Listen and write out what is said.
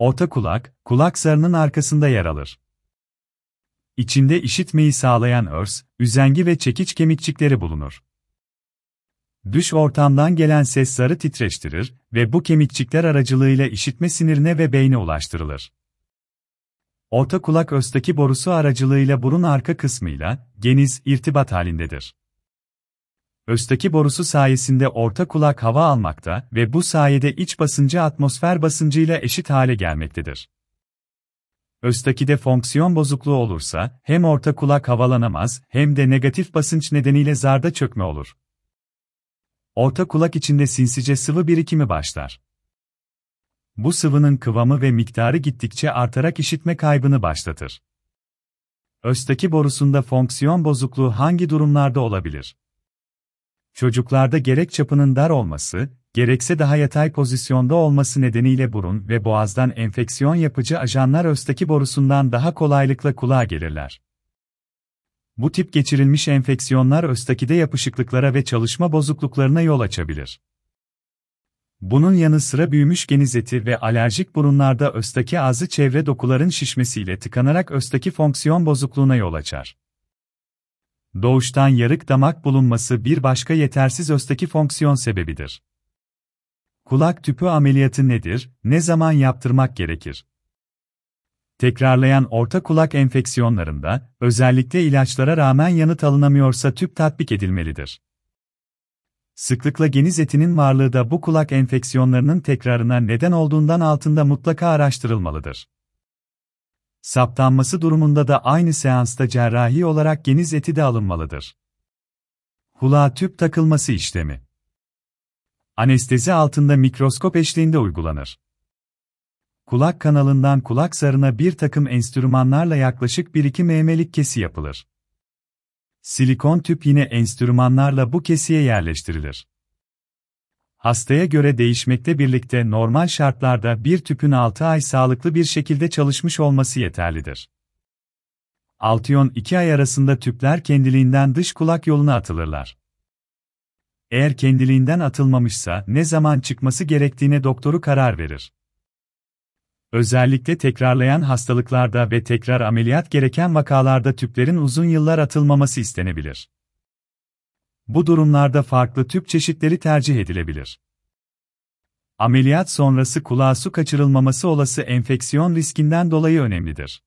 Orta kulak, kulak zarının arkasında yer alır. İçinde işitmeyi sağlayan örs, üzengi ve çekiç kemikçikleri bulunur. Dış ortamdan gelen ses zarı titreştirir ve bu kemikçikler aracılığıyla işitme sinirine ve beyne ulaştırılır. Orta kulak östaki borusu aracılığıyla burun arka kısmıyla, geniz, irtibat halindedir. Östaki borusu sayesinde orta kulak hava almakta ve bu sayede iç basıncı atmosfer basıncıyla eşit hale gelmektedir. Östakide fonksiyon bozukluğu olursa, hem orta kulak havalanamaz, hem de negatif basınç nedeniyle zarda çökme olur. Orta kulak içinde sinsice sıvı birikimi başlar. Bu sıvının kıvamı ve miktarı gittikçe artarak işitme kaybını başlatır. Östaki borusunda fonksiyon bozukluğu hangi durumlarda olabilir? Çocuklarda gerek çapının dar olması, gerekse daha yatay pozisyonda olması nedeniyle burun ve boğazdan enfeksiyon yapıcı ajanlar östaki borusundan daha kolaylıkla kulağa gelirler. Bu tip geçirilmiş enfeksiyonlar östakide yapışıklıklara ve çalışma bozukluklarına yol açabilir. Bunun yanı sıra büyümüş geniz eti ve alerjik burunlarda östaki ağzı çevre dokuların şişmesiyle tıkanarak östaki fonksiyon bozukluğuna yol açar. Doğuştan yarık damak bulunması bir başka yetersiz östaki fonksiyon sebebidir. Kulak tüpü ameliyatı nedir, ne zaman yaptırmak gerekir? Tekrarlayan orta kulak enfeksiyonlarında, özellikle ilaçlara rağmen yanıt alınamıyorsa tüp tatbik edilmelidir. Sıklıkla geniz etinin varlığı da bu kulak enfeksiyonlarının tekrarına neden olduğundan altında mutlaka araştırılmalıdır. Saptanması durumunda da aynı seansta cerrahi olarak geniz eti de alınmalıdır. Kulağa tüp takılması işlemi Anestezi altında mikroskop eşliğinde uygulanır. Kulak kanalından kulak zarına bir takım enstrümanlarla yaklaşık 1-2 mm'lik kesi yapılır. Silikon tüp yine enstrümanlarla bu kesiye yerleştirilir. Hastaya göre değişmekte birlikte normal şartlarda bir tüpün 6 ay sağlıklı bir şekilde çalışmış olması yeterlidir. 6-12 ay arasında tüpler kendiliğinden dış kulak yoluna atılırlar. Eğer kendiliğinden atılmamışsa ne zaman çıkması gerektiğine doktoru karar verir. Özellikle tekrarlayan hastalıklarda ve tekrar ameliyat gereken vakalarda tüplerin uzun yıllar atılmaması istenebilir. Bu durumlarda farklı tüp çeşitleri tercih edilebilir. Ameliyat sonrası kulağa su kaçırılmaması olası enfeksiyon riskinden dolayı önemlidir.